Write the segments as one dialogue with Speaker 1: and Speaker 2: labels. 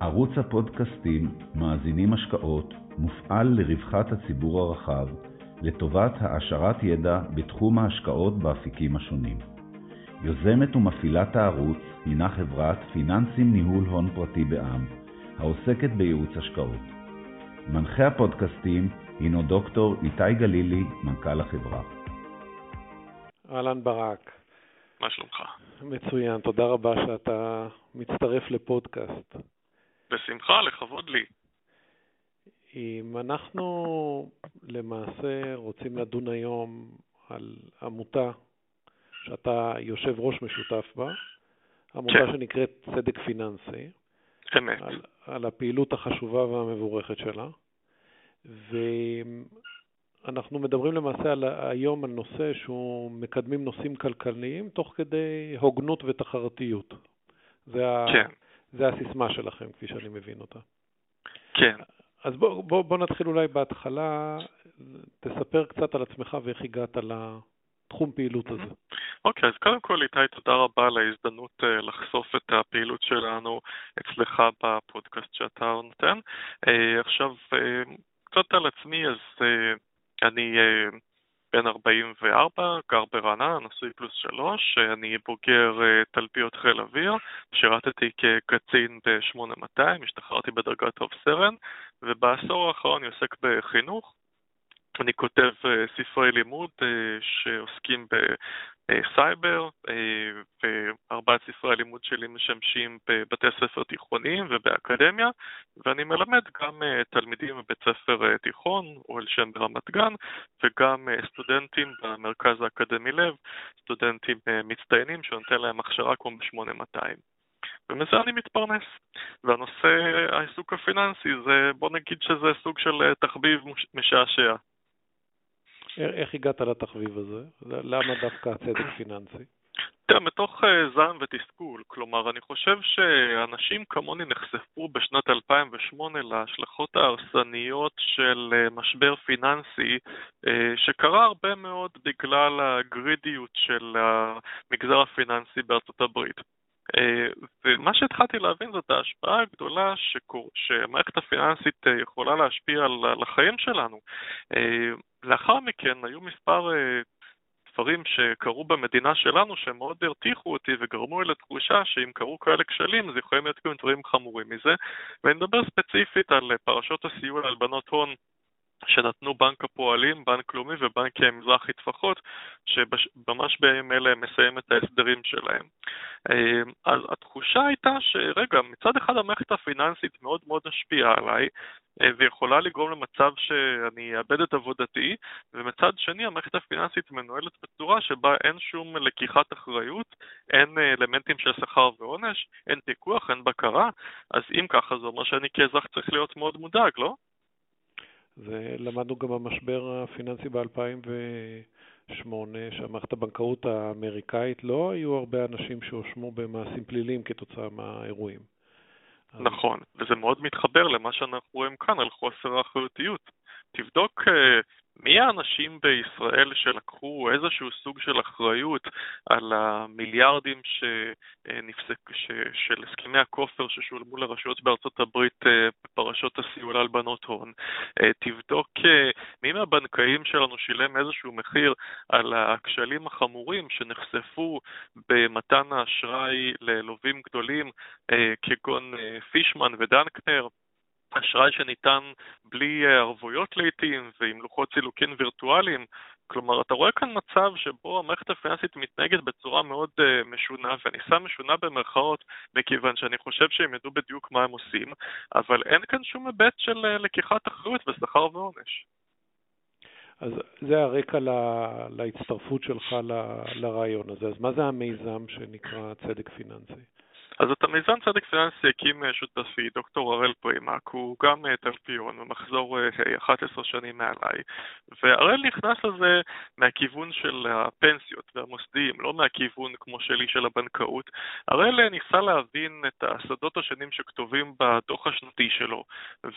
Speaker 1: ערוץ הפודקאסטים מאזינים השקעות מופעל לרווחת הציבור הרחב, לטובת העשרת ידע בתחום ההשקעות באפיקים השונים. יוזמת ומפעילת הערוץ הינה חברת פיננסים ניהול הון פרטי בע"מ, העוסקת בייעוץ השקעות. מנחה הפודקאסטים הינו דוקטור איתי גלילי, מנכ"ל החברה.
Speaker 2: אהלן ברק.
Speaker 3: מה שלומך?
Speaker 2: מצוין, תודה רבה שאתה מצטרף לפודקאסט.
Speaker 3: בשמחה, לכבוד לי.
Speaker 2: אם אנחנו למעשה רוצים לדון היום על עמותה שאתה יושב ראש משותף בה, עמותה כן. שנקראת צדק פיננסי.
Speaker 3: אמת.
Speaker 2: על, על הפעילות החשובה והמבורכת שלה. ואנחנו מדברים למעשה על, היום על נושא שהוא מקדמים נושאים כלכליים תוך כדי הוגנות ותחרתיות. זה, כן. ה, זה הסיסמה שלכם, כפי שאני מבין אותה.
Speaker 3: כן.
Speaker 2: אז בוא, בוא, בוא נתחיל אולי בהתחלה, תספר קצת על עצמך ואיך הגעת לתחום פעילות הזה.
Speaker 3: אוקיי, okay, אז קודם כל איתי, תודה רבה על ההזדמנות uh, לחשוף את הפעילות שלנו אצלך בפודקאסט שאתה נותן. Uh, עכשיו, uh, קצת על עצמי, אז אני בן 44, גר ברעננה, נשוי פלוס שלוש, אני בוגר uh, תלפיות חיל אוויר, שירתתי כקצין ב-8200, השתחררתי בדרגת רב סרן, ובעשור האחרון אני עוסק בחינוך. אני כותב ספרי לימוד שעוסקים סייבר, אה, וארבעת ספרי הלימוד שלי משמשים בבתי ספר תיכוניים ובאקדמיה, ואני מלמד גם אה, תלמידים בבית ספר אה, תיכון, או על שם ברמת גן, וגם סטודנטים במרכז האקדמי לב, סטודנטים מצטיינים שנותן להם הכשרה כמו ב-8200. ומזה אני מתפרנס. והנושא, העיסוק הפיננסי, זה, בוא נגיד שזה סוג של תחביב משעשע.
Speaker 2: איך הגעת לתחביב הזה? למה דווקא הצדק פיננסי?
Speaker 3: תראה, מתוך אה, זעם ותסכול, כלומר, אני חושב שאנשים כמוני נחשפו בשנת 2008 להשלכות ההרסניות של אה, משבר פיננסי, אה, שקרה הרבה מאוד בגלל הגרידיות של המגזר הפיננסי בארצות הברית. ומה שהתחלתי להבין זאת ההשפעה הגדולה שקור... שהמערכת הפיננסית יכולה להשפיע על החיים שלנו. לאחר מכן היו מספר אה, דברים שקרו במדינה שלנו שמאוד הרתיחו אותי וגרמו לי לתחושה שאם קרו כאלה כשלים אז יכולים להיות גם דברים חמורים מזה ואני מדבר ספציפית על פרשות הסיוע להלבנות הון שנתנו בנק הפועלים, בנק לאומי ובנק מזרחי טפחות, שממש בימים אלה מסיים את ההסדרים שלהם. אה, אז התחושה הייתה שרגע, מצד אחד המערכת הפיננסית מאוד מאוד השפיעה עליי, אה, ויכולה לגרום למצב שאני אאבד את עבודתי, ומצד שני המערכת הפיננסית מנוהלת בצורה שבה אין שום לקיחת אחריות, אין אה, אלמנטים של שכר ועונש, אין פיקוח, אין בקרה, אז אם ככה זה אומר שאני כאזרח צריך להיות מאוד מודאג, לא?
Speaker 2: ולמדנו גם במשבר הפיננסי ב-2008, שהמערכת הבנקאות האמריקאית לא היו הרבה אנשים שהואשמו במעשים פליליים כתוצאה מהאירועים.
Speaker 3: נכון, וזה מאוד מתחבר למה שאנחנו רואים כאן על חוסר האחריותיות. תבדוק אה, מי האנשים בישראל שלקחו איזשהו סוג של אחריות על המיליארדים שנפסק, ש, של הסכמי הכופר ששולמו לרשויות בארצות הברית אה, בפרשות הסיוע להלבנות הון? אה, תבדוק מי מהבנקאים שלנו שילם איזשהו מחיר על הכשלים החמורים שנחשפו במתן האשראי ללווים גדולים כגון פישמן ודנקנר. אשראי שניתן בלי אה, ערבויות לעיתים ועם לוחות סילוקין וירטואליים. כלומר, אתה רואה כאן מצב שבו המערכת הפיננסית מתנהגת בצורה מאוד uh, משונה, ואני שם משונה במרכאות מכיוון שאני חושב שהם ידעו בדיוק מה הם עושים, אבל אין כאן שום היבט של uh, לקיחת אחריות ושכר ועונש.
Speaker 2: אז זה הרקע לה, להצטרפות שלך ל, לרעיון הזה. אז מה זה המיזם שנקרא צדק פיננסי?
Speaker 3: אז את המיזם צדק פיננסי הקים אה, שותפי, דוקטור הראל פרימק, הוא גם אה, תלפיון ומחזור 11 אה, שנים מעליי, והראל נכנס לזה מהכיוון של הפנסיות והמוסדיים, לא מהכיוון כמו שלי של הבנקאות. הראל ניסה להבין את השדות השונים שכתובים בדוח השנתי שלו,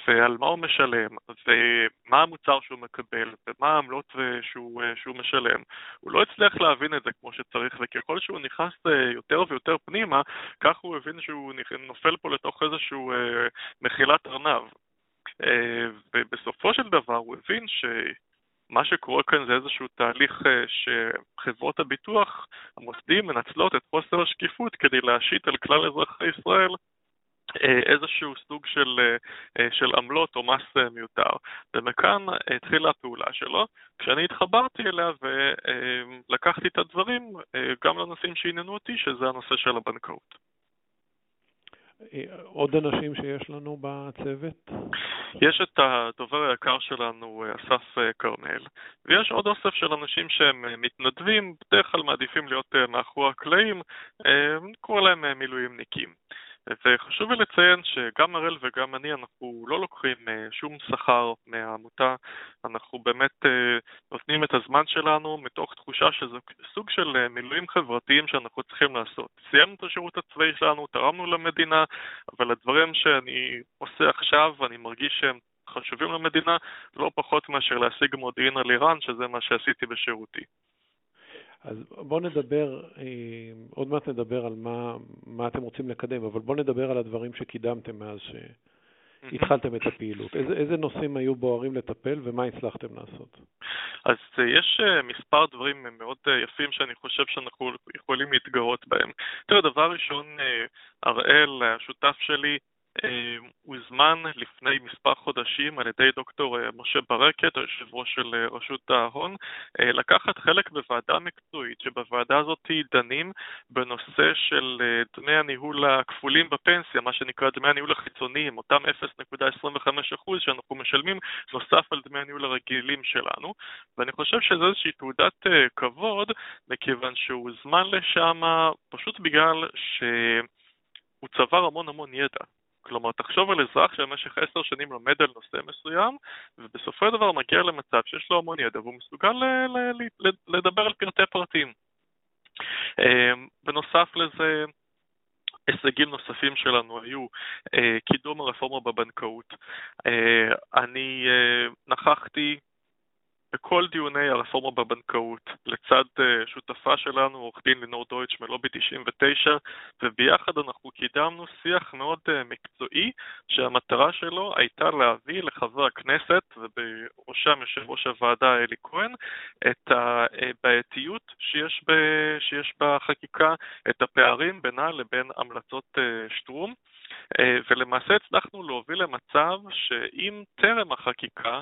Speaker 3: ועל מה הוא משלם, ומה המוצר שהוא מקבל, ומה העמלות שהוא, שהוא משלם. הוא לא הצליח להבין את זה כמו שצריך, וככל שהוא נכנס יותר ויותר פנימה, כך הוא הוא הבין שהוא נופל פה לתוך איזשהו אה, מחילת ארנב. אה, ובסופו של דבר הוא הבין שמה שקורה כאן זה איזשהו תהליך אה, שחברות הביטוח המוסדיים מנצלות את חוסר השקיפות כדי להשית על כלל אזרחי ישראל איזשהו סוג של, של עמלות או מס מיותר. ומכאן התחילה הפעולה שלו, כשאני התחברתי אליה ולקחתי את הדברים גם לנושאים שעניינו אותי, שזה הנושא של הבנקאות.
Speaker 2: עוד אנשים שיש לנו בצוות?
Speaker 3: יש את הדובר היקר שלנו, אסף כרמל, ויש עוד אוסף של אנשים שהם מתנדבים, בדרך כלל מעדיפים להיות מאחורי הקלעים, קורא להם מילואימניקים. וחשוב לי לציין שגם הראל וגם אני, אנחנו לא לוקחים אה, שום שכר מהעמותה, אנחנו באמת אה, נותנים את הזמן שלנו מתוך תחושה שזה סוג של אה, מילואים חברתיים שאנחנו צריכים לעשות. סיימנו את השירות הצבאי שלנו, תרמנו למדינה, אבל הדברים שאני עושה עכשיו, אני מרגיש שהם חשובים למדינה לא פחות מאשר להשיג מודיעין על איראן, שזה מה שעשיתי בשירותי.
Speaker 2: אז בואו נדבר, אה, עוד מעט נדבר על מה, מה אתם רוצים לקדם, אבל בואו נדבר על הדברים שקידמתם מאז שהתחלתם את הפעילות. איזה, איזה נושאים היו בוערים לטפל ומה הצלחתם לעשות?
Speaker 3: אז אה, יש אה, מספר דברים מאוד יפים שאני חושב שאנחנו יכולים להתגרות בהם. תראה, דבר ראשון, אראל, השותף שלי, הוזמן לפני מספר חודשים על ידי דוקטור אה, משה ברקת, היושב ראש של אה, רשות ההון, אה, לקחת חלק בוועדה מקצועית, שבוועדה הזאת דנים בנושא של דמי הניהול הכפולים בפנסיה, מה שנקרא דמי הניהול החיצוניים, אותם 0.25% שאנחנו משלמים נוסף על דמי הניהול הרגילים שלנו, ואני חושב שזו איזושהי תעודת כבוד, מכיוון שהוא הוזמן לשם פשוט בגלל ש... הוא צבר המון המון ידע. כלומר, תחשוב על אזרח שבמשך עשר שנים לומד על נושא מסוים, ובסופו של דבר מגיע למצב שיש לו המון ידע והוא מסוגל לדבר על פרטי פרטים. אמ, בנוסף לזה, הישגים נוספים שלנו היו אה, קידום הרפורמה בבנקאות. אה, אני אה, נכחתי בכל דיוני הרפורמה בבנקאות, לצד uh, שותפה שלנו, עורך דין לינור דויטש מלובי 99, וביחד אנחנו קידמנו שיח מאוד uh, מקצועי, שהמטרה שלו הייתה להביא לחבר הכנסת, ובראשם יושב ראש הוועדה אלי כהן, את הבעייתיות שיש, ב, שיש בחקיקה, את הפערים בינה לבין המלצות שטרום. אה, ולמעשה הצלחנו להוביל למצב שאם טרם החקיקה,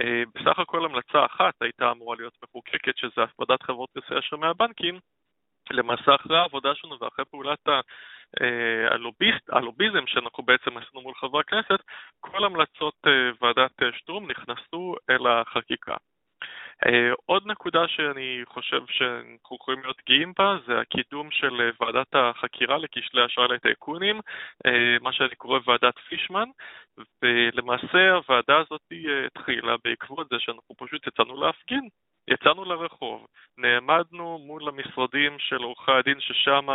Speaker 3: אה, בסך הכל המלצה אחת הייתה אמורה להיות מחוקקת, שזה הפרדת חברות כרטיסי אשראי מהבנקים, למעשה אחרי העבודה שלנו ואחרי פעולת ה... אה, הלוביסט, הלוביזם שאנחנו בעצם עשינו מול חברי הכנסת, כל המלצות ועדת שטרום נכנסו אל החקיקה. Uh, עוד נקודה שאני חושב שאנחנו יכולים להיות גאים בה זה הקידום של uh, ועדת החקירה לכשלי אשראי לטייקונים, uh, מה שאני קורא ועדת פישמן, ולמעשה הוועדה הזאת התחילה בעקבות זה שאנחנו פשוט יצאנו להפגין. יצאנו לרחוב, נעמדנו מול המשרדים של עורכי הדין ששם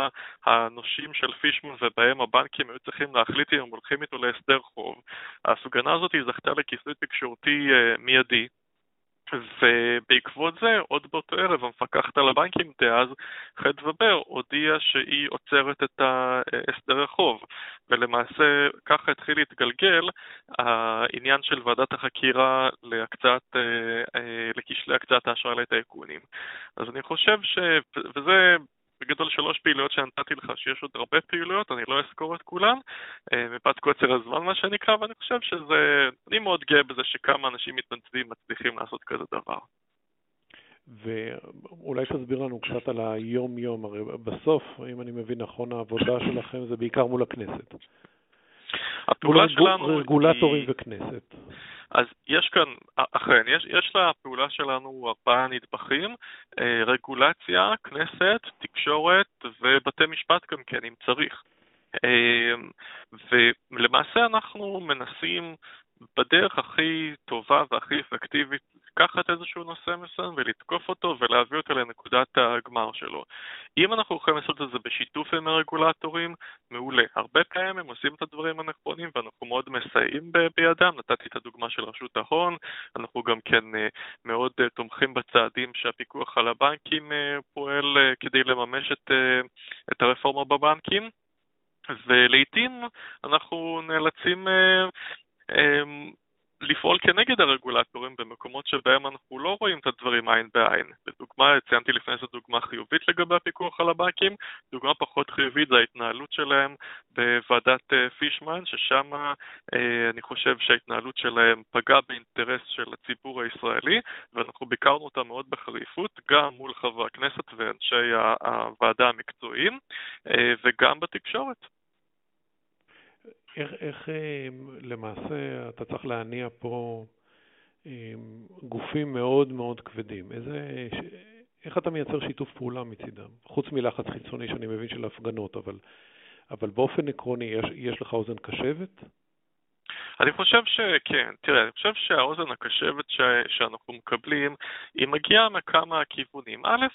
Speaker 3: הנושים של פישמן ובהם הבנקים היו צריכים להחליט אם הם הולכים איתו להסדר חוב. ההפגנה הזאת זכתה לכיסוי תקשורתי מיידי, ובעקבות זה, עוד באותו ערב, המפקחת על הבנקים דאז, חדווה בר, הודיעה שהיא עוצרת את הסדר החוב. ולמעשה ככה התחיל להתגלגל העניין של ועדת החקירה להקצת, אה, אה, לכשלי הקצאת האשראי לטייקונים. אז אני חושב ש... וזה בגדול שלוש פעילויות שנתתי לך, שיש עוד הרבה פעילויות, אני לא אזכור את כולן, אה, מפאת קוצר הזמן מה שנקרא, ואני חושב שזה, אני מאוד גאה בזה שכמה אנשים מתנדבים מצליחים לעשות כזה דבר.
Speaker 2: ואולי תסביר לנו קצת על היום-יום, הרי בסוף, אם אני מבין נכון, העבודה שלכם זה בעיקר מול הכנסת.
Speaker 3: הפעולה שלנו
Speaker 2: רגולטורים היא... וכנסת.
Speaker 3: אז יש כאן, אכן, יש, יש לפעולה שלנו ארבעה נדבכים, אה, רגולציה, כנסת, תקשורת ובתי משפט גם כן, אם צריך. אה, ולמעשה אנחנו מנסים בדרך הכי טובה והכי אפקטיבית לקחת איזשהו נושא מסוים ולתקוף אותו ולהביא אותו לנקודת הגמר שלו. אם אנחנו יכולים לעשות את זה בשיתוף עם הרגולטורים, מעולה. הרבה עושים את הדברים הנכונים ואנחנו מאוד מסייעים בידם. נתתי את הדוגמה של רשות ההון, אנחנו גם כן אה, מאוד אה, תומכים בצעדים שהפיקוח על הבנקים אה, פועל כדי לממש את, את הרפורמה בבנקים. ולעיתים אנחנו נאלצים לפעול כנגד הרגולטורים במקומות שבהם אנחנו לא רואים את הדברים עין בעין. לדוגמה, ציינתי לפני זו דוגמה חיובית לגבי הפיקוח על הבנקים, דוגמה פחות חיובית זה ההתנהלות שלהם בוועדת אה, פישמן, ששם אה, אני חושב שההתנהלות שלהם פגעה באינטרס של הציבור הישראלי, ואנחנו ביקרנו אותה מאוד בחריפות, גם מול חברי הכנסת ואנשי הוועדה המקצועיים, אה, וגם בתקשורת.
Speaker 2: איך, איך אה, למעשה אתה צריך להניע פה אה, גופים מאוד מאוד כבדים? איזה, איך אתה מייצר שיתוף פעולה מצידם? חוץ מלחץ חיצוני שאני מבין של הפגנות, אבל, אבל באופן עקרוני, יש, יש לך אוזן קשבת?
Speaker 3: אני חושב שכן, תראה, אני חושב שהאוזן הקשבת ש... שאנחנו מקבלים, היא מגיעה מכמה כיוונים. א',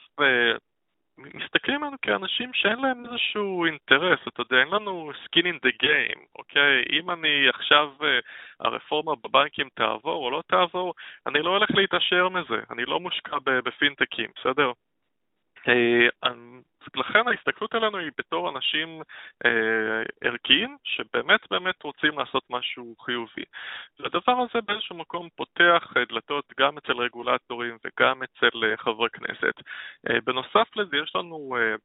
Speaker 3: מסתכלים עלינו כאנשים שאין להם איזשהו אינטרס, אתה יודע, אין לנו skin in the game, אוקיי? אם אני עכשיו, אה, הרפורמה בבנקים תעבור או לא תעבור, אני לא הולך להתעשר מזה, אני לא מושקע בפינטקים, בסדר? אה, לכן ההסתכלות עלינו היא בתור אנשים אה, ערכיים שבאמת באמת רוצים לעשות משהו חיובי. והדבר הזה באיזשהו מקום פותח דלתות גם אצל רגולטורים וגם אצל אה, חברי כנסת. אה, בנוסף לזה יש לנו אה, אה,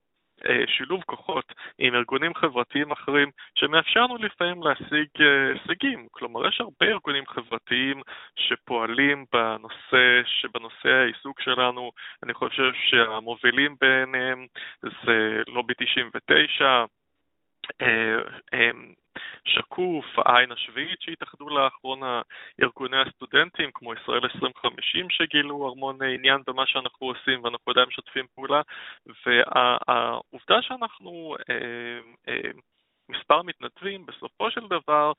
Speaker 3: שילוב כוחות עם ארגונים חברתיים אחרים שמאפשר לנו לפעמים להשיג אה, הישגים. כלומר, יש הרבה ארגונים חברתיים שפועלים בנושא, שבנושא העיסוק שלנו, אני חושב שהמובילים ביניהם זה לובי 99, שקוף, העין השביעית שהתאחדו לאחרונה, ארגוני הסטודנטים כמו ישראל 2050 שגילו המון עניין במה שאנחנו עושים ואנחנו עדיין משתפים פעולה, והעובדה שאנחנו אה, אה, מספר מתנדבים, בסופו של דבר,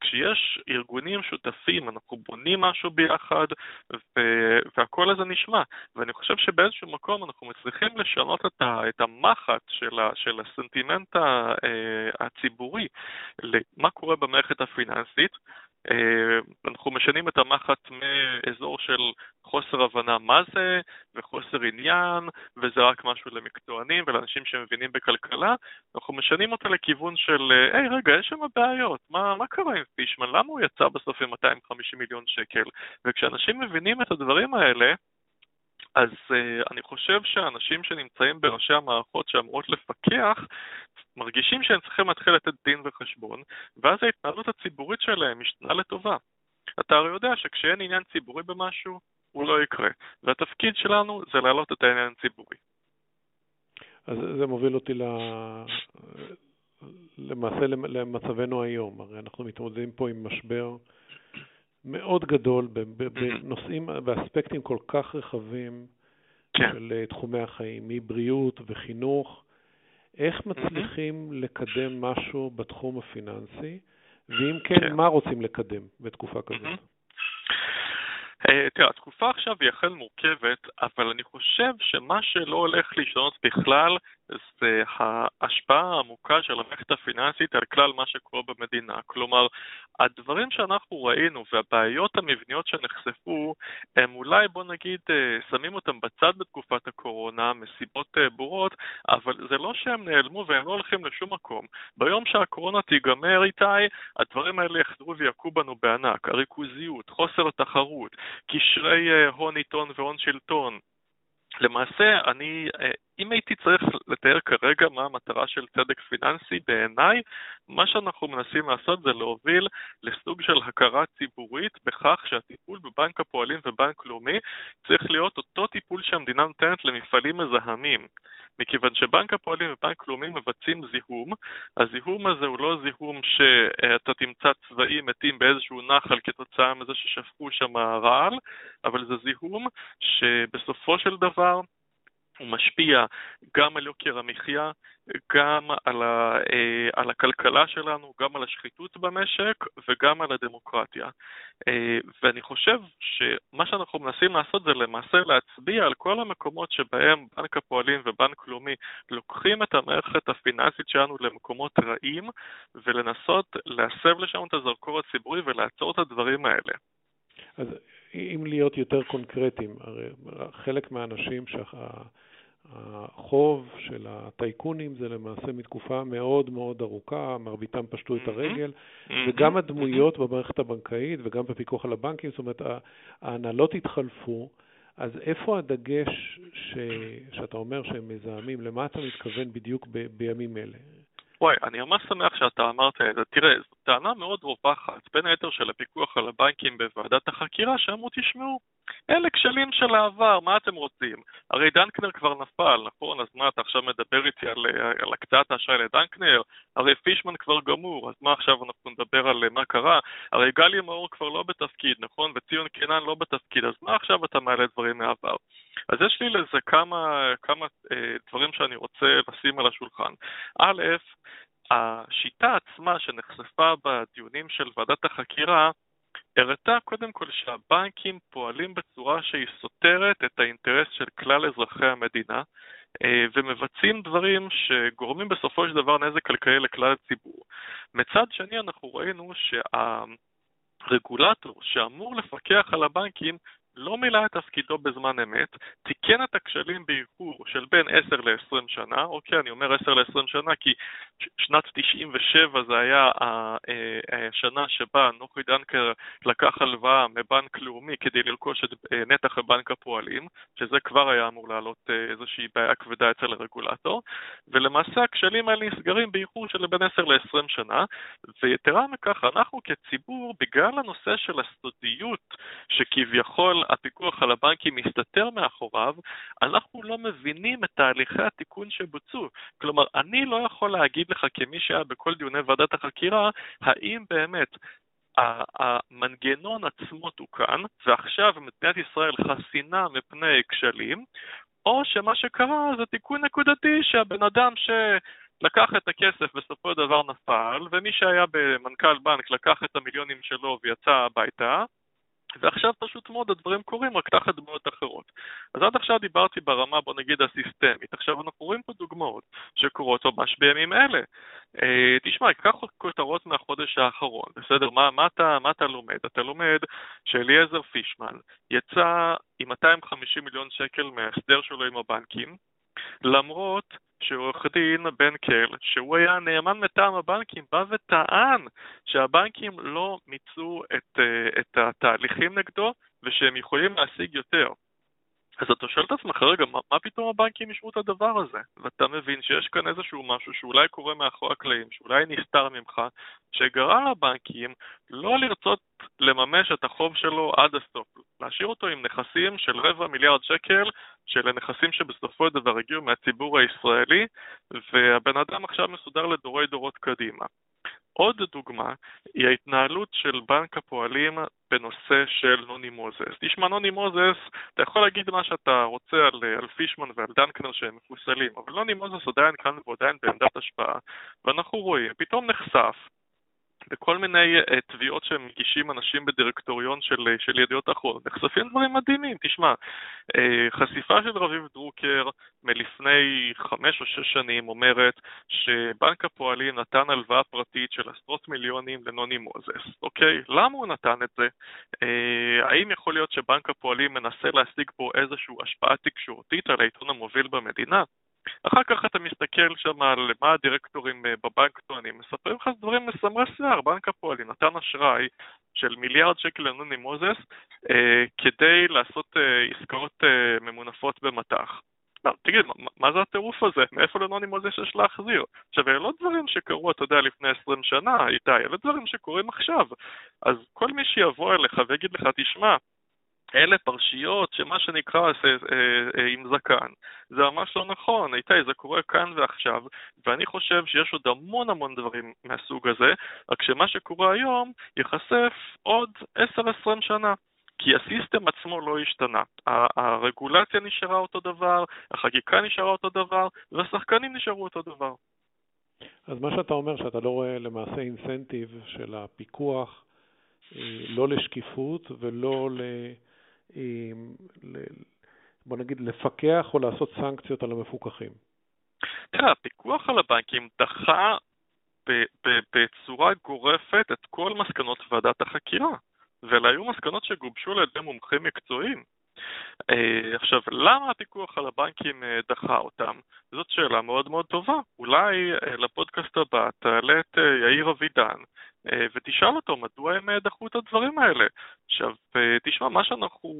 Speaker 3: כשיש ארגונים שותפים, אנחנו בונים משהו ביחד, ו- והכל הזה נשמע. ואני חושב שבאיזשהו מקום אנחנו מצליחים לשנות את, ה- את המחט של, ה- של הסנטימנט ה- אה, הציבורי למה קורה במערכת הפיננסית, אנחנו משנים את המחט מאזור של חוסר הבנה מה זה וחוסר עניין וזה רק משהו למקצוענים ולאנשים שמבינים בכלכלה, אנחנו משנים אותה לכיוון של היי רגע יש שם בעיות, מה, מה קרה עם פישמן, למה הוא יצא בסוף עם 250 מיליון שקל? וכשאנשים מבינים את הדברים האלה אז uh, אני חושב שהאנשים שנמצאים בראשי המערכות שאמורות לפקח, מרגישים שהם צריכים להתחיל לתת דין וחשבון, ואז ההתנהלות הציבורית שלהם משתנה לטובה. אתה הרי יודע שכשאין עניין ציבורי במשהו, הוא לא יקרה, והתפקיד שלנו זה להעלות את העניין הציבורי.
Speaker 2: אז זה מוביל אותי ל... למעשה למצבנו היום. הרי אנחנו מתמודדים פה עם משבר מאוד גדול בנושאים, באספקטים כל כך רחבים כן. של אה, תחומי החיים, מבריאות וחינוך. איך מצליחים לקדם משהו בתחום הפיננסי, ואם כן, כן, מה רוצים לקדם בתקופה כזאת?
Speaker 3: אה, תראה, התקופה עכשיו היא אכן מורכבת, אבל אני חושב שמה שלא הולך להשתנות בכלל זה ההשפעה העמוקה של המערכת הפיננסית על כלל מה שקורה במדינה. כלומר, הדברים שאנחנו ראינו והבעיות המבניות שנחשפו, הם אולי, בוא נגיד, אה, שמים אותם בצד בתקופת הקורונה מסיבות אה, ברורות, אבל זה לא שהם נעלמו והם לא הולכים לשום מקום. ביום שהקורונה תיגמר איתי, הדברים האלה יחזרו ויכו בנו בענק. הריכוזיות, חוסר התחרות, קשרי אה, הון עיתון והון שלטון, למעשה, אני, אה, אם הייתי צריך לתאר כרגע מה המטרה של צדק פיננסי, בעיניי, מה שאנחנו מנסים לעשות זה להוביל לסוג של הכרה ציבורית בכך שהטיפול בבנק הפועלים ובנק לאומי צריך להיות אותו טיפול שהמדינה נותנת למפעלים מזהמים. מכיוון שבנק הפועלים ובנק לאומי מבצעים זיהום, הזיהום הזה הוא לא זיהום שאתה תמצא צבעים מתים באיזשהו נחל כתוצאה מזה ששפכו שם רעל, אבל זה זיהום שבסופו של דבר הוא משפיע גם על יוקר המחיה, גם על, ה, אה, על הכלכלה שלנו, גם על השחיתות במשק וגם על הדמוקרטיה. אה, ואני חושב שמה שאנחנו מנסים לעשות זה למעשה להצביע על כל המקומות שבהם בנק הפועלים ובנק לאומי לוקחים את המערכת הפיננסית שלנו למקומות רעים ולנסות להסב לשם את הזרקור הציבורי ולעצור את הדברים האלה.
Speaker 2: אז אם להיות יותר קונקרטיים, הרי חלק מהאנשים שה... החוב של הטייקונים זה למעשה מתקופה מאוד מאוד ארוכה, מרביתם פשטו את הרגל, וגם הדמויות במערכת הבנקאית וגם בפיקוח על הבנקים, זאת אומרת, ההנהלות התחלפו. אז איפה הדגש ש... שאתה אומר שהם מזהמים? למה אתה מתכוון בדיוק ב... בימים אלה?
Speaker 3: וואי, אני ממש שמח שאתה אמרת את זה. תראה, טענה מאוד רווחת, בין היתר של הפיקוח על הבנקים בוועדת החקירה, שאמרו, תשמעו, אלה כשלים של העבר, מה אתם רוצים? הרי דנקנר כבר נפל, נכון? אז מה, אתה עכשיו מדבר איתי על, על הקצאת האשראי לדנקנר? הרי פישמן כבר גמור, אז מה עכשיו אנחנו נדבר על מה קרה? הרי גלי מאור כבר לא בתפקיד, נכון? וציון קינן לא בתפקיד, אז מה עכשיו אתה מעלה דברים מהעבר? אז יש לי לזה כמה, כמה אה, דברים שאני רוצה לשים על השולחן. א', השיטה עצמה שנחשפה בדיונים של ועדת החקירה הראתה קודם כל שהבנקים פועלים בצורה שהיא סותרת את האינטרס של כלל אזרחי המדינה אה, ומבצעים דברים שגורמים בסופו של דבר נזק כלכלי לכלל הציבור. מצד שני אנחנו ראינו שהרגולטור שאמור לפקח על הבנקים לא מילא את תפקידו בזמן אמת, תיקן את הכשלים באיחור של בין 10 ל-20 שנה, אוקיי, אני אומר 10 ל-20 שנה כי שנת 97 זה היה אה, השנה שבה נוחי דנקר לקח הלוואה מבנק לאומי כדי לרכוש את אה, נתח בבנק הפועלים, שזה כבר היה אמור לעלות אה, איזושהי בעיה כבדה אצל הרגולטור, ולמעשה הכשלים האלה נסגרים באיחור של בין 10 ל-20 שנה, ויתרה מכך, אנחנו כציבור, בגלל הנושא של הסודיות שכביכול הפיקוח על הבנקים מסתתר מאחוריו, אנחנו לא מבינים את תהליכי התיקון שבוצעו. כלומר, אני לא יכול להגיד לך כמי שהיה בכל דיוני ועדת החקירה, האם באמת המנגנון עצמו תוקן, ועכשיו מדינת ישראל חסינה מפני כשלים, או שמה שקרה זה תיקון נקודתי שהבן אדם ש... לקח את הכסף בסופו של דבר נפל, ומי שהיה במנכ"ל בנק לקח את המיליונים שלו ויצא הביתה, ועכשיו פשוט מאוד הדברים קורים רק תחת דמויות אחרות. אז עד עכשיו דיברתי ברמה, בוא נגיד, הסיסטמית. עכשיו אנחנו רואים פה דוגמאות שקורות ממש בימים אלה. אה, תשמע, קח כותרות מהחודש האחרון, בסדר? מה, מה, אתה, מה אתה לומד? אתה לומד שאליעזר פישמן יצא עם 250 מיליון שקל מההסדר שלו עם הבנקים, למרות שעורך דין בן קל, שהוא היה נאמן מטעם הבנקים, בא וטען שהבנקים לא מיצו את, אה, את התהליכים נגדו ושהם יכולים להשיג יותר. אז אתה שואל את עצמך, רגע, מה, מה פתאום הבנקים אישרו את הדבר הזה? ואתה מבין שיש כאן איזשהו משהו שאולי קורה מאחורי הקלעים, שאולי נסתר ממך, שגרם לבנקים לא לרצות לממש את החוב שלו עד הסוף, להשאיר אותו עם נכסים של רבע מיליארד שקל, של נכסים שבסופו של דבר הגיעו מהציבור הישראלי, והבן אדם עכשיו מסודר לדורי דורות קדימה. עוד דוגמה היא ההתנהלות של בנק הפועלים בנושא של נוני מוזס. תשמע, נוני מוזס, אתה יכול להגיד מה שאתה רוצה על, על פישמן ועל דנקנר שהם מפוסלים, אבל נוני מוזס עדיין כאן ועדיין בעמדת השפעה, ואנחנו רואים, פתאום נחשף בכל מיני uh, תביעות שהם מגישים אנשים בדירקטוריון של, uh, של ידיעות אחרונות, נחשפים דברים מדהימים. תשמע, uh, חשיפה של רביב דרוקר מלפני חמש או שש שנים אומרת שבנק הפועלים נתן הלוואה פרטית של עשרות מיליונים לנוני מוזס, אוקיי? למה הוא נתן את זה? Uh, האם יכול להיות שבנק הפועלים מנסה להשיג פה איזושהי השפעה תקשורתית על העיתון המוביל במדינה? אחר כך אתה מסתכל שם על מה הדירקטורים אה, בבנק טוענים, מספרים לך דברים מסמרי שיער, בנק הפועלים נתן אשראי של מיליארד שקל לנוני מוזס אה, כדי לעשות אה, עסקאות אה, ממונפות במטח. לא, תגיד, מה, מה זה הטירוף הזה? מאיפה לנוני מוזס יש להחזיר? עכשיו, אלה לא דברים שקרו, אתה יודע, לפני 20 שנה, איתי, אלה דברים שקורים עכשיו. אז כל מי שיבוא אליך ויגיד לך, תשמע, אלה פרשיות שמה שנקרא אה, אה, עם זקן. זה ממש לא נכון, איתי, זה קורה כאן ועכשיו, ואני חושב שיש עוד המון המון דברים מהסוג הזה, רק שמה שקורה היום ייחשף עוד 10-20 שנה. כי הסיסטם עצמו לא השתנה. הרגולציה נשארה אותו דבר, החקיקה נשארה אותו דבר, והשחקנים נשארו אותו דבר.
Speaker 2: אז מה שאתה אומר, שאתה לא רואה למעשה אינסנטיב של הפיקוח, אה, לא לשקיפות ולא ל... בוא נגיד, לפקח או לעשות סנקציות על המפוקחים?
Speaker 3: תראה, הפיקוח על הבנקים דחה בצורה גורפת את כל מסקנות ועדת החקירה, ואלה היו מסקנות שגובשו על ידי מומחים מקצועיים. אה, עכשיו, למה הפיקוח על הבנקים אה, דחה אותם? זאת שאלה מאוד מאוד טובה. אולי אה, לפודקאסט הבא תעלה את יאיר אבידן ותשאל אותו מדוע הם דחו את הדברים האלה. עכשיו, תשמע, מה שאנחנו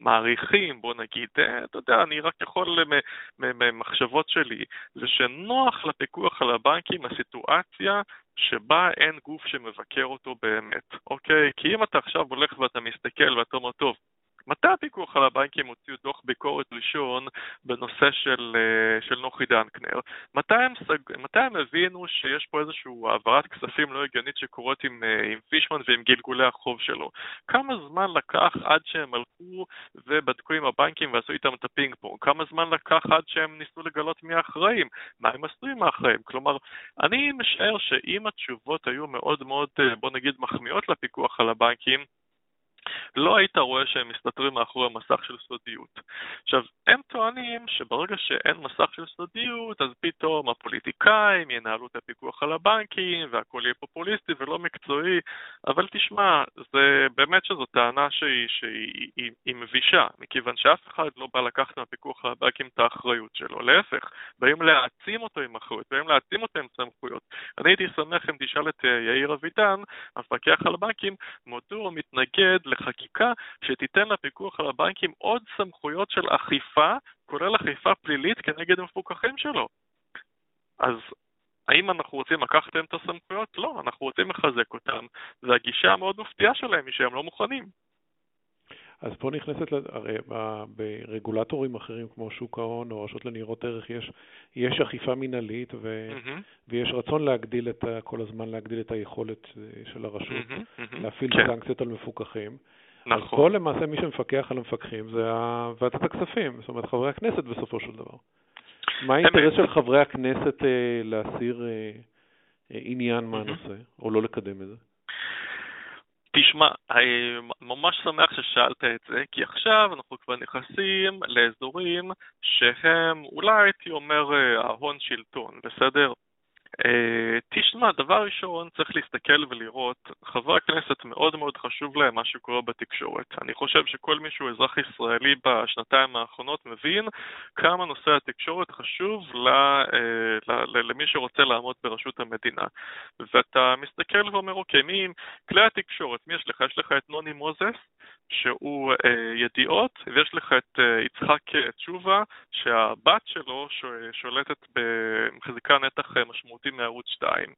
Speaker 3: מעריכים, בוא נגיד, אתה יודע, אני רק יכול ממחשבות שלי, זה שנוח לפיקוח על הבנקים הסיטואציה שבה אין גוף שמבקר אותו באמת, אוקיי? כי אם אתה עכשיו הולך ואתה מסתכל ואתה אומר, טוב, הפיקוח על הבנקים הוציאו דוח ביקורת ראשון בנושא של, אה, של נוחי דנקנר? מתי הם, סג... מתי הם הבינו שיש פה איזושהי העברת כספים לא הגיונית שקורית עם, אה, עם פישמן ועם גלגולי החוב שלו? כמה זמן לקח עד שהם הלכו ובדקו עם הבנקים ועשו איתם את הפינג פונג? כמה זמן לקח עד שהם ניסו לגלות מי האחראים? מה הם עשו עם האחראים? כלומר, אני משער שאם התשובות היו מאוד מאוד, אה, בוא נגיד, מחמיאות לפיקוח על הבנקים, לא היית רואה שהם מסתתרים מאחורי מסך של סודיות. עכשיו, הם טוענים שברגע שאין מסך של סודיות, אז פתאום הפוליטיקאים ינהלו את הפיקוח על הבנקים, והכל יהיה פופוליסטי ולא מקצועי, אבל תשמע, זה באמת שזו טענה שהיא, שהיא היא, היא מבישה, מכיוון שאף אחד לא בא לקחת מהפיקוח על הבנקים את האחריות שלו, להפך, באים להעצים אותו עם אחריות, באים להעצים אותו עם סמכויות. אני הייתי שמח אם תשאל את יאיר אבידן, המפקח על הבנקים, מדוע הוא מתנגד לחקיקה שתיתן לפיקוח על הבנקים עוד סמכויות של אכיפה, כולל אכיפה פלילית כנגד המפוקחים שלו. אז האם אנחנו רוצים לקחת להם את הסמכויות? לא, אנחנו רוצים לחזק אותם, והגישה המאוד מפתיעה שלהם היא שהם לא מוכנים.
Speaker 2: אז פה נכנסת, הרי ברגולטורים אחרים כמו שוק ההון או רשות לניירות ערך יש, יש אכיפה מינהלית ו, mm-hmm. ויש רצון להגדיל את, כל הזמן להגדיל את היכולת אה, של הרשות mm-hmm. Mm-hmm. להפעיל כן. סנקציות על מפוקחים. נכון. אז פה למעשה מי שמפקח על המפקחים זה ועדת הכספים, זאת אומרת חברי הכנסת בסופו של דבר. מה האינטרס של חברי הכנסת אה, להסיר אה, אה, עניין מהנושא, או לא לקדם את זה?
Speaker 3: תשמע, אני ממש שמח ששאלת את זה, כי עכשיו אנחנו כבר נכנסים לאזורים שהם אולי הייתי אומר ההון שלטון, בסדר? אה, תשמע, דבר ראשון, צריך להסתכל ולראות, חברי הכנסת מאוד מאוד חשוב להם מה שקורה בתקשורת. אני חושב שכל מי שהוא אזרח ישראלי בשנתיים האחרונות מבין כמה נושא התקשורת חשוב ל, אה, למי שרוצה לעמוד בראשות המדינה. ואתה מסתכל ואומר, אוקיי, מי כלי התקשורת, מי יש לך? יש לך את נוני מוזס, שהוא אה, ידיעות, ויש לך את אה, יצחק אה, תשובה, שהבת שלו שולטת, מחזיקה נתח אה, משמעותי מערוץ 2.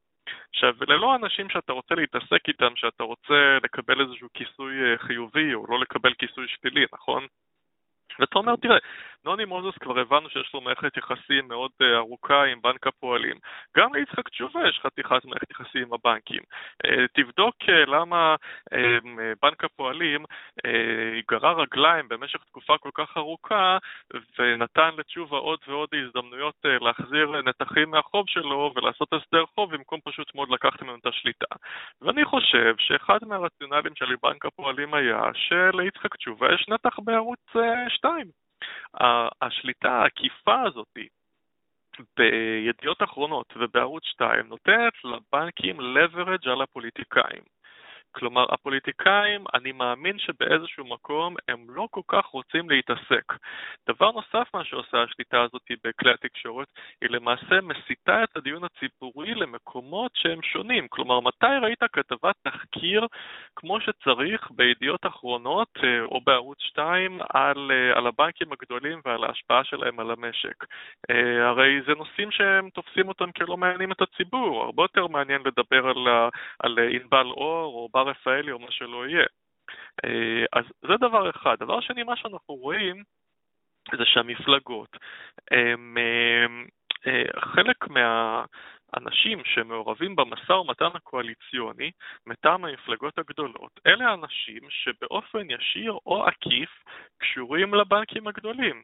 Speaker 3: עכשיו, ללא אנשים שאתה רוצה להתעסק איתם, שאתה רוצה לקבל איזשהו כיסוי אה, חיובי או לא לקבל כיסוי שלילי, נכון? ואתה אומר, תראה, נוני מוזס כבר הבנו שיש לו מערכת יחסים מאוד uh, ארוכה עם בנק הפועלים. גם ליצחק תשובה יש חתיכת מערכת יחסים עם הבנקים. Uh, תבדוק uh, למה בנק הפועלים גרר רגליים במשך תקופה כל כך ארוכה ונתן לתשובה עוד ועוד הזדמנויות להחזיר נתחים מהחוב שלו ולעשות הסדר חוב במקום פשוט מאוד לקחת ממנו את השליטה. ואני חושב שאחד מהרציונלים של בנק הפועלים היה שליצחק תשובה יש נתח בערוץ 2. השליטה העקיפה הזאת בידיעות אחרונות ובערוץ 2 נותנת לבנקים leverage על הפוליטיקאים. כלומר, הפוליטיקאים, אני מאמין שבאיזשהו מקום הם לא כל כך רוצים להתעסק. דבר נוסף מה שעושה השליטה הזאת בכלי התקשורת, היא למעשה מסיטה את הדיון הציבורי למקומות שהם שונים. כלומר, מתי ראית כתבת תחקיר כמו שצריך בידיעות אחרונות אה, או בערוץ 2 על, אה, על הבנקים הגדולים ועל ההשפעה שלהם על המשק? אה, הרי זה נושאים שהם תופסים אותם כלא מעניינים את הציבור. הרבה יותר מעניין לדבר על, על ענבל אור או בר רפאלי או מה שלא יהיה. אה, אז זה דבר אחד. דבר שני, מה שאנחנו רואים זה שהמפלגות, הם, הם, אה, חלק מהאנשים שמעורבים במשא ומתן הקואליציוני מטעם המפלגות הגדולות, אלה אנשים שבאופן ישיר או עקיף קשורים לבנקים הגדולים.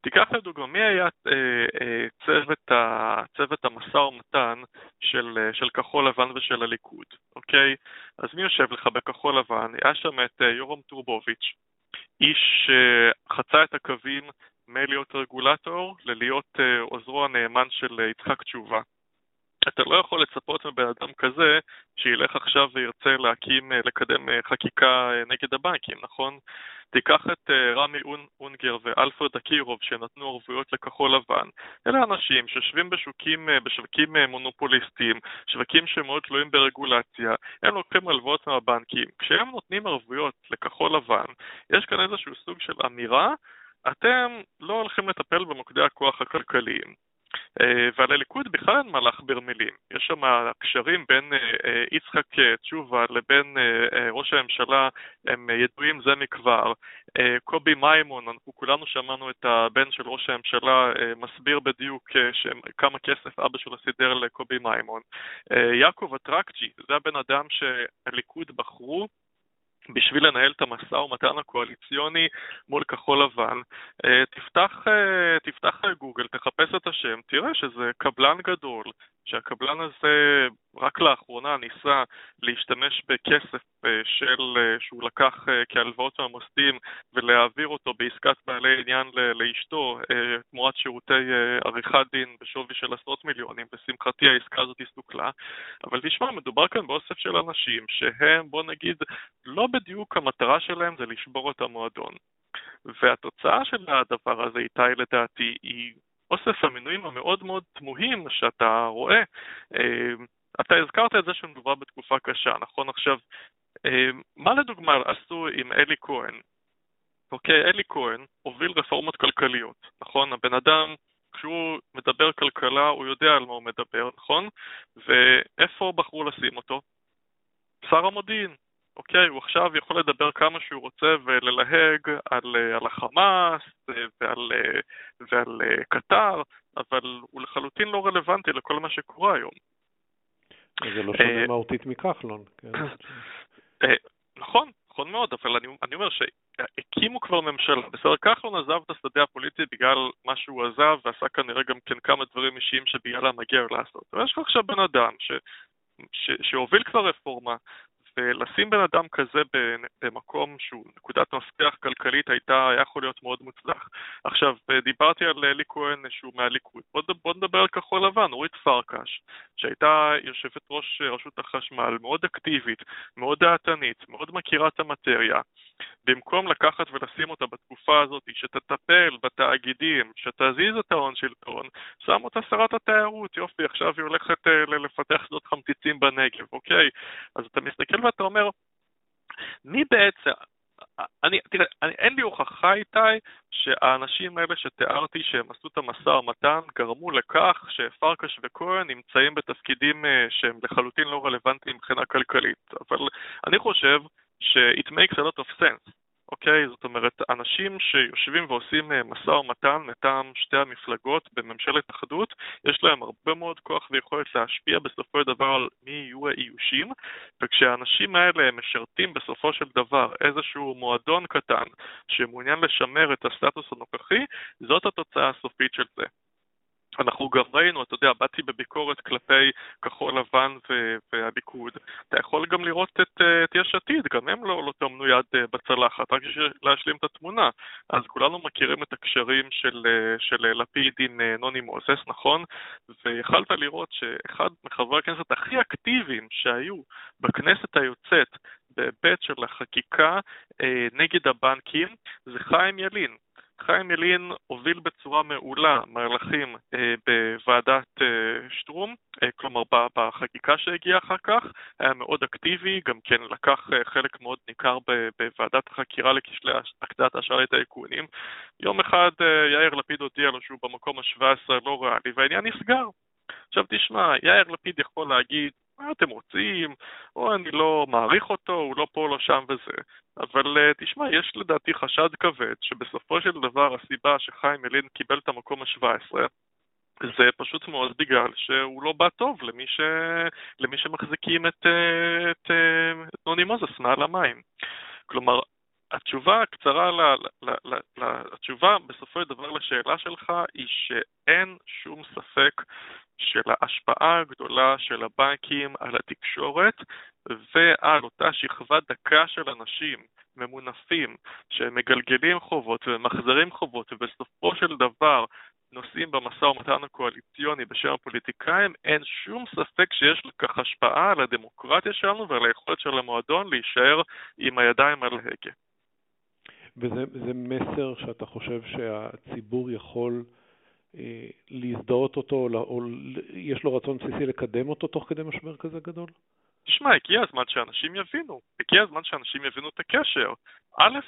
Speaker 3: תיקח לדוגמה, מי היה אה, אה, צוות, ה, צוות המשא ומתן של, אה, של כחול לבן ושל הליכוד, אוקיי? אז מי יושב לך בכחול לבן? היה שם את יורם טורבוביץ', איש שחצה את הקווים מלהיות רגולטור ללהיות עוזרו הנאמן של יצחק תשובה. אתה לא יכול לצפות מבן אדם כזה שילך עכשיו וירצה להקים, לקדם חקיקה נגד הבנקים, נכון? תיקח את רמי אונגר ואלפרד אקירוב שנתנו ערבויות לכחול לבן. אלה אנשים שיושבים בשווקים, בשווקים מונופוליסטיים, שווקים שמאוד תלויים ברגולציה, הם לוקחים הלוואות מהבנקים. כשהם נותנים ערבויות לכחול לבן, יש כאן איזשהו סוג של אמירה אתם לא הולכים לטפל במוקדי הכוח הכלכליים. אה, ועל הליכוד בכלל אין מה להכביר מילים. יש שם קשרים בין אה, אה, יצחק תשובה לבין ראש הממשלה, הם ידועים זה מכבר. קובי מימון, אנחנו כולנו שמענו את הבן של ראש הממשלה מסביר בדיוק כמה כסף אבא שלו סידר לקובי מימון. יעקב אטרקצ'י, זה הבן אדם שהליכוד בחרו בשביל לנהל את המשא ומתן הקואליציוני מול כחול לבן, אה, תפתח, אה, תפתח גוגל, תחפש את השם, תראה שזה קבלן גדול, שהקבלן הזה רק לאחרונה ניסה להשתמש בכסף אה, של, שהוא לקח כהלוואות מהמוסדים ולהעביר אותו בעסקת בעלי עניין לאשתו תמורת שירותי עריכת דין בשווי של עשרות מיליונים. לשמחתי העסקה הזאת הסתוכלה, אבל תשמע, מדובר כאן באוסף של אנשים שהם, בוא נגיד, לא בדיוק המטרה שלהם זה לשבור את המועדון. והתוצאה של הדבר הזה, איתי, לדעתי, היא אוסף המינויים המאוד מאוד תמוהים שאתה רואה. אה, אתה הזכרת את זה שמדובר בתקופה קשה, נכון? עכשיו, אה, מה לדוגמה עשו עם אלי כהן? אוקיי, אלי כהן הוביל רפורמות כלכליות, נכון? הבן אדם, כשהוא מדבר כלכלה, הוא יודע על מה הוא מדבר, נכון? ואיפה בחרו לשים אותו? שר המודיעין, אוקיי, הוא עכשיו יכול לדבר כמה שהוא רוצה וללהג על, אה, על החמאס אה, ועל, אה, ועל קטר, אבל הוא לחלוטין לא רלוונטי לכל מה שקורה היום.
Speaker 2: זה לא שונה מהותית מכחלון. כן.
Speaker 3: נכון, נכון מאוד, אבל אני, אני אומר שהקימו כבר ממשלה. בסדר, כחלון עזב את השדה הפוליטי בגלל מה שהוא עזב, ועשה כנראה גם כן כמה דברים אישיים שבגללם מגיע לעשות. ויש לך עכשיו בן אדם ש, ש, שהוביל כבר רפורמה, ולשים בן אדם כזה במקום שהוא נקודת מפתח כלכלית הייתה, היה יכול להיות מאוד מוצלח. עכשיו, דיברתי על אלי כהן שהוא מהליכוד. בוא, בוא נדבר על כחול לבן, אורית פרקש, שהייתה יושבת ראש רשות החשמל, מאוד אקטיבית, מאוד דעתנית, מאוד מכירה את המטריה. במקום לקחת ולשים אותה בתקופה הזאת, שתטפל בתאגידים, שתזיז את ההון שלטון, שם אותה שרת התיירות, יופי, עכשיו היא הולכת uh, לפתח שדות חמציצים בנגב, אוקיי? אז אתה מסתכל ואתה אומר, מי בעצם, אני, תראה, אני, אין לי הוכחה איתי שהאנשים האלה שתיארתי שהם עשו את המשא ומתן גרמו לכך שפרקש וכהן נמצאים בתפקידים uh, שהם לחלוטין לא רלוונטיים מבחינה כלכלית, אבל אני חושב ש-it makes a lot of sense. אוקיי? זאת אומרת, אנשים שיושבים ועושים אה, משא ומתן מטעם שתי המפלגות בממשלת אחדות, יש להם הרבה מאוד כוח ויכולת להשפיע בסופו של דבר על מי יהיו האיושים, וכשהאנשים האלה משרתים בסופו של דבר איזשהו מועדון קטן שמעוניין לשמר את הסטטוס הנוכחי, זאת התוצאה הסופית של זה. אנחנו גם ראינו, אתה יודע, באתי בביקורת כלפי כחול לבן והליכוד. אתה יכול גם לראות את, אה, את יש עתיד, גם הם לא, לא יד אה, בצלחת, רק בשביל להשלים את התמונה. אז כולנו מכירים את הקשרים של, אה, של לפיד עם נוני מוזס, נכון? ויכלת לראות שאחד מחברי הכנסת הכי אקטיביים שהיו בכנסת היוצאת בהיבט של החקיקה נגד הבנקים זה חיים ילין. חיים ילין הוביל בצורה מעולה מהלכים אה, בוועדת אה, שטרום, אה, כלומר בחקיקה שהגיעה אחר כך, היה מאוד אקטיבי, גם כן לקח חלק מאוד ניכר בוועדת החקירה לכשלי הקצאת אשראי לטייקונים. יום אחד יאיר לפיד הודיע לו שהוא במקום ה-17 לא ריאלי, והעניין נסגר. עכשיו תשמע, יאיר לפיד יכול להגיד מה אתם רוצים, או אני לא מעריך אותו, הוא לא פה, לא שם וזה. אבל uh, תשמע, יש לדעתי חשד כבד שבסופו של דבר הסיבה שחיים ילין קיבל את המקום ה-17 זה פשוט מאוד בגלל שהוא לא בא טוב למי, ש... למי שמחזיקים את, אה, את, אה, את נוני מוזס מעל המים. כלומר, התשובה הקצרה, ל, ל, ל, ל, התשובה בסופו של דבר לשאלה שלך היא שאין שום ספק של ההשפעה הגדולה של הבנקים על התקשורת ועל אותה שכבה דקה של אנשים ממונפים שמגלגלים חובות וממחזרים חובות ובסופו של דבר נושאים במשא ומתן הקואליציוני בשם הפוליטיקאים, אין שום ספק שיש לכך השפעה על הדמוקרטיה שלנו ועל היכולת של המועדון להישאר עם הידיים על ההגה.
Speaker 2: וזה מסר שאתה חושב שהציבור יכול להזדהות אותו, או, או יש לו רצון בסיסי לקדם אותו תוך כדי משבר כזה גדול?
Speaker 3: תשמע, הגיע הזמן שאנשים יבינו, הגיע הזמן שאנשים יבינו את הקשר. א',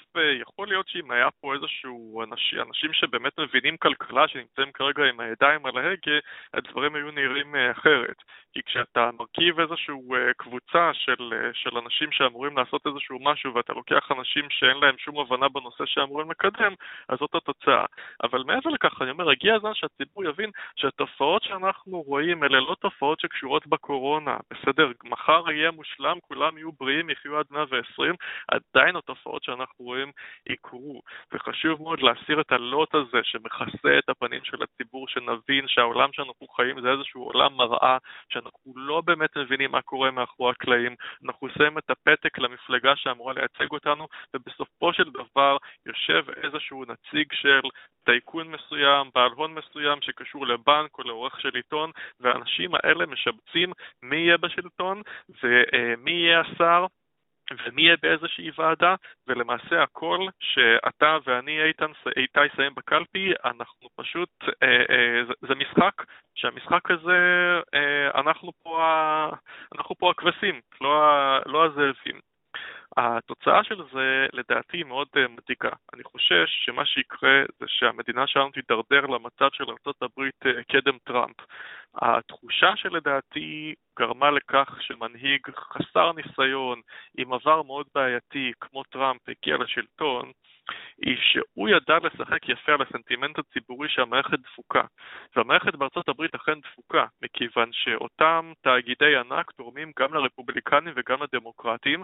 Speaker 3: יכול להיות שאם היה פה איזשהו אנשים, אנשים שבאמת מבינים כלכלה, שנמצאים כרגע עם הידיים על ההגה, הדברים היו נראים אה, אחרת. כי כשאתה מרכיב איזושהי אה, קבוצה של, אה, של אנשים שאמורים לעשות איזשהו משהו, ואתה לוקח אנשים שאין להם שום הבנה בנושא שאמורים לקדם, אז זאת התוצאה. אבל מעבר לכך, אני אומר, הגיע הזמן שהציבור יבין שהתופעות שאנחנו רואים אלה לא תופעות שקשורות בקורונה. בסדר, מחר יהיה מושלם, כולם יהיו בריאים, יחיו עד 120, עדיין התופעות שאנחנו רואים יקרו. וחשוב מאוד להסיר את הלוט הזה שמכסה את הפנים של הציבור, שנבין שהעולם שאנחנו חיים זה איזשהו עולם מראה, שאנחנו לא באמת מבינים מה קורה מאחורי הקלעים, אנחנו שמים את הפתק למפלגה שאמורה לייצג אותנו, ובסופו של דבר יושב איזשהו נציג של טייקון מסוים, בעל הון מסוים שקשור לבנק או לעורך של עיתון, והאנשים האלה משבצים מי יהיה בשלטון ומי יהיה השר. ומי יהיה באיזושהי ועדה, ולמעשה הכל שאתה ואני, איתן, איתי יסיים בקלפי, אנחנו פשוט, אה, אה, זה, זה משחק, שהמשחק הזה, אה, אנחנו פה, אנחנו פה הכבשים, לא, לא הזאבים. התוצאה של זה לדעתי מאוד אה, מדאיגה. אני חושש שמה שיקרה זה שהמדינה שלנו תידרדר למצב של ארה"ב אה, קדם טראמפ. התחושה שלדעתי גרמה לכך שמנהיג חסר ניסיון, עם עבר מאוד בעייתי, כמו טראמפ, הגיע לשלטון, היא שהוא ידע לשחק יפה על הסנטימנט הציבורי שהמערכת דפוקה. והמערכת בארצות הברית אכן דפוקה, מכיוון שאותם תאגידי ענק תורמים גם לרפובליקנים וגם לדמוקרטים,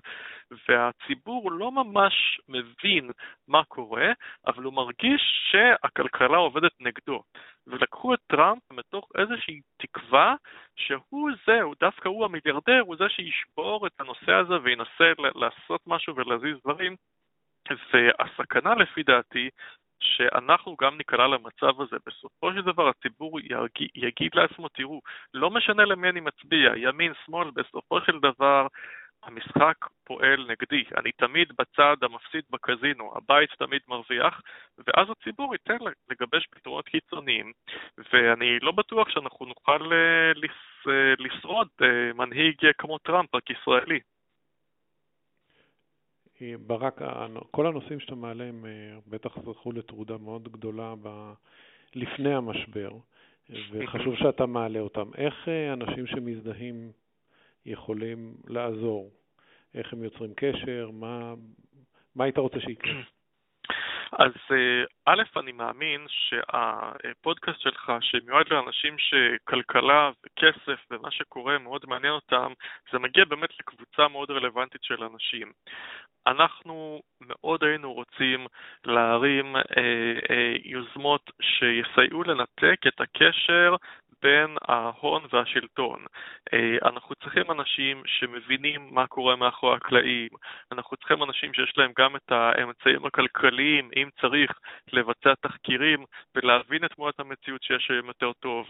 Speaker 3: והציבור לא ממש מבין מה קורה, אבל הוא מרגיש שהכלכלה עובדת נגדו. ולקחו את טראמפ מתוך איזושהי תקווה שהוא זה, הוא דווקא הוא המיליארדר, הוא זה שישבור את הנושא הזה וינסה לעשות משהו ולהזיז דברים והסכנה לפי דעתי שאנחנו גם ניקלע למצב הזה. בסופו של דבר הציבור יגיד, יגיד לעצמו, תראו, לא משנה למי אני מצביע, ימין, שמאל, בסופו של דבר המשחק פועל נגדי. אני תמיד בצד המפסיד בקזינו, הבית תמיד מרוויח, ואז הציבור ייתן לגבש פתרונות קיצוניים. ואני לא בטוח שאנחנו נוכל אה, אה, לשרוד אה, מנהיג כמו טראמפ, רק ישראלי.
Speaker 2: ברק, כל הנושאים שאתה מעלה הם אה, בטח זכו לתעודה מאוד גדולה ב... לפני המשבר, וחשוב שאתה מעלה אותם. איך אה, אנשים שמזדהים יכולים לעזור? איך הם יוצרים קשר? מה, מה היית רוצה שיקרה?
Speaker 3: אז אה, א', אני מאמין שהפודקאסט שלך, שמיועד לאנשים שכלכלה וכסף ומה שקורה מאוד מעניין אותם, זה מגיע באמת לקבוצה מאוד רלוונטית של אנשים. אנחנו מאוד היינו רוצים להרים אה, אה, יוזמות שיסייעו לנתק את הקשר בין ההון והשלטון. אה, אנחנו צריכים אנשים שמבינים מה קורה מאחורי הקלעים, אנחנו צריכים אנשים שיש להם גם את האמצעים הכלכליים, אם צריך, לבצע תחקירים ולהבין את תמונת המציאות שיש היום יותר טוב.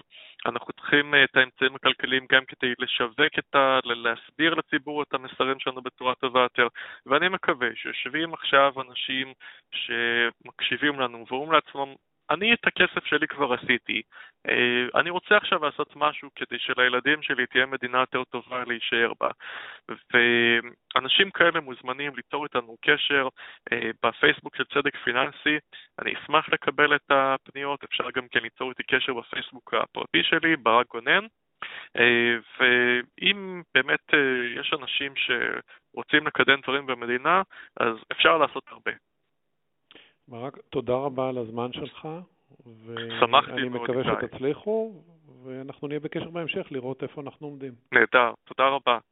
Speaker 3: אנחנו צריכים אה, את האמצעים הכלכליים גם כדי לשווק את ה... להסביר לציבור את המסרים שלנו בצורה טובה יותר, ואני מקווה שיושבים עכשיו אנשים שמקשיבים לנו ואומרים לעצמם, אני את הכסף שלי כבר עשיתי, אה, אני רוצה עכשיו לעשות משהו כדי שלילדים שלי תהיה מדינה יותר טובה להישאר בה. ואנשים כאלה מוזמנים ליצור איתנו קשר אה, בפייסבוק של צדק פיננסי, אני אשמח לקבל את הפניות, אפשר גם כן ליצור איתי קשר בפייסבוק הפרטי שלי, ברק גונן. אה, ואם באמת יש אנשים שרוצים לקדם דברים במדינה, אז אפשר לעשות הרבה.
Speaker 2: ברק, תודה רבה על הזמן שלך.
Speaker 3: שמחתי
Speaker 2: מאוד. ואני מקווה שתצליחו, ואנחנו נהיה בקשר בהמשך לראות איפה אנחנו עומדים.
Speaker 3: נהדר, תודה רבה.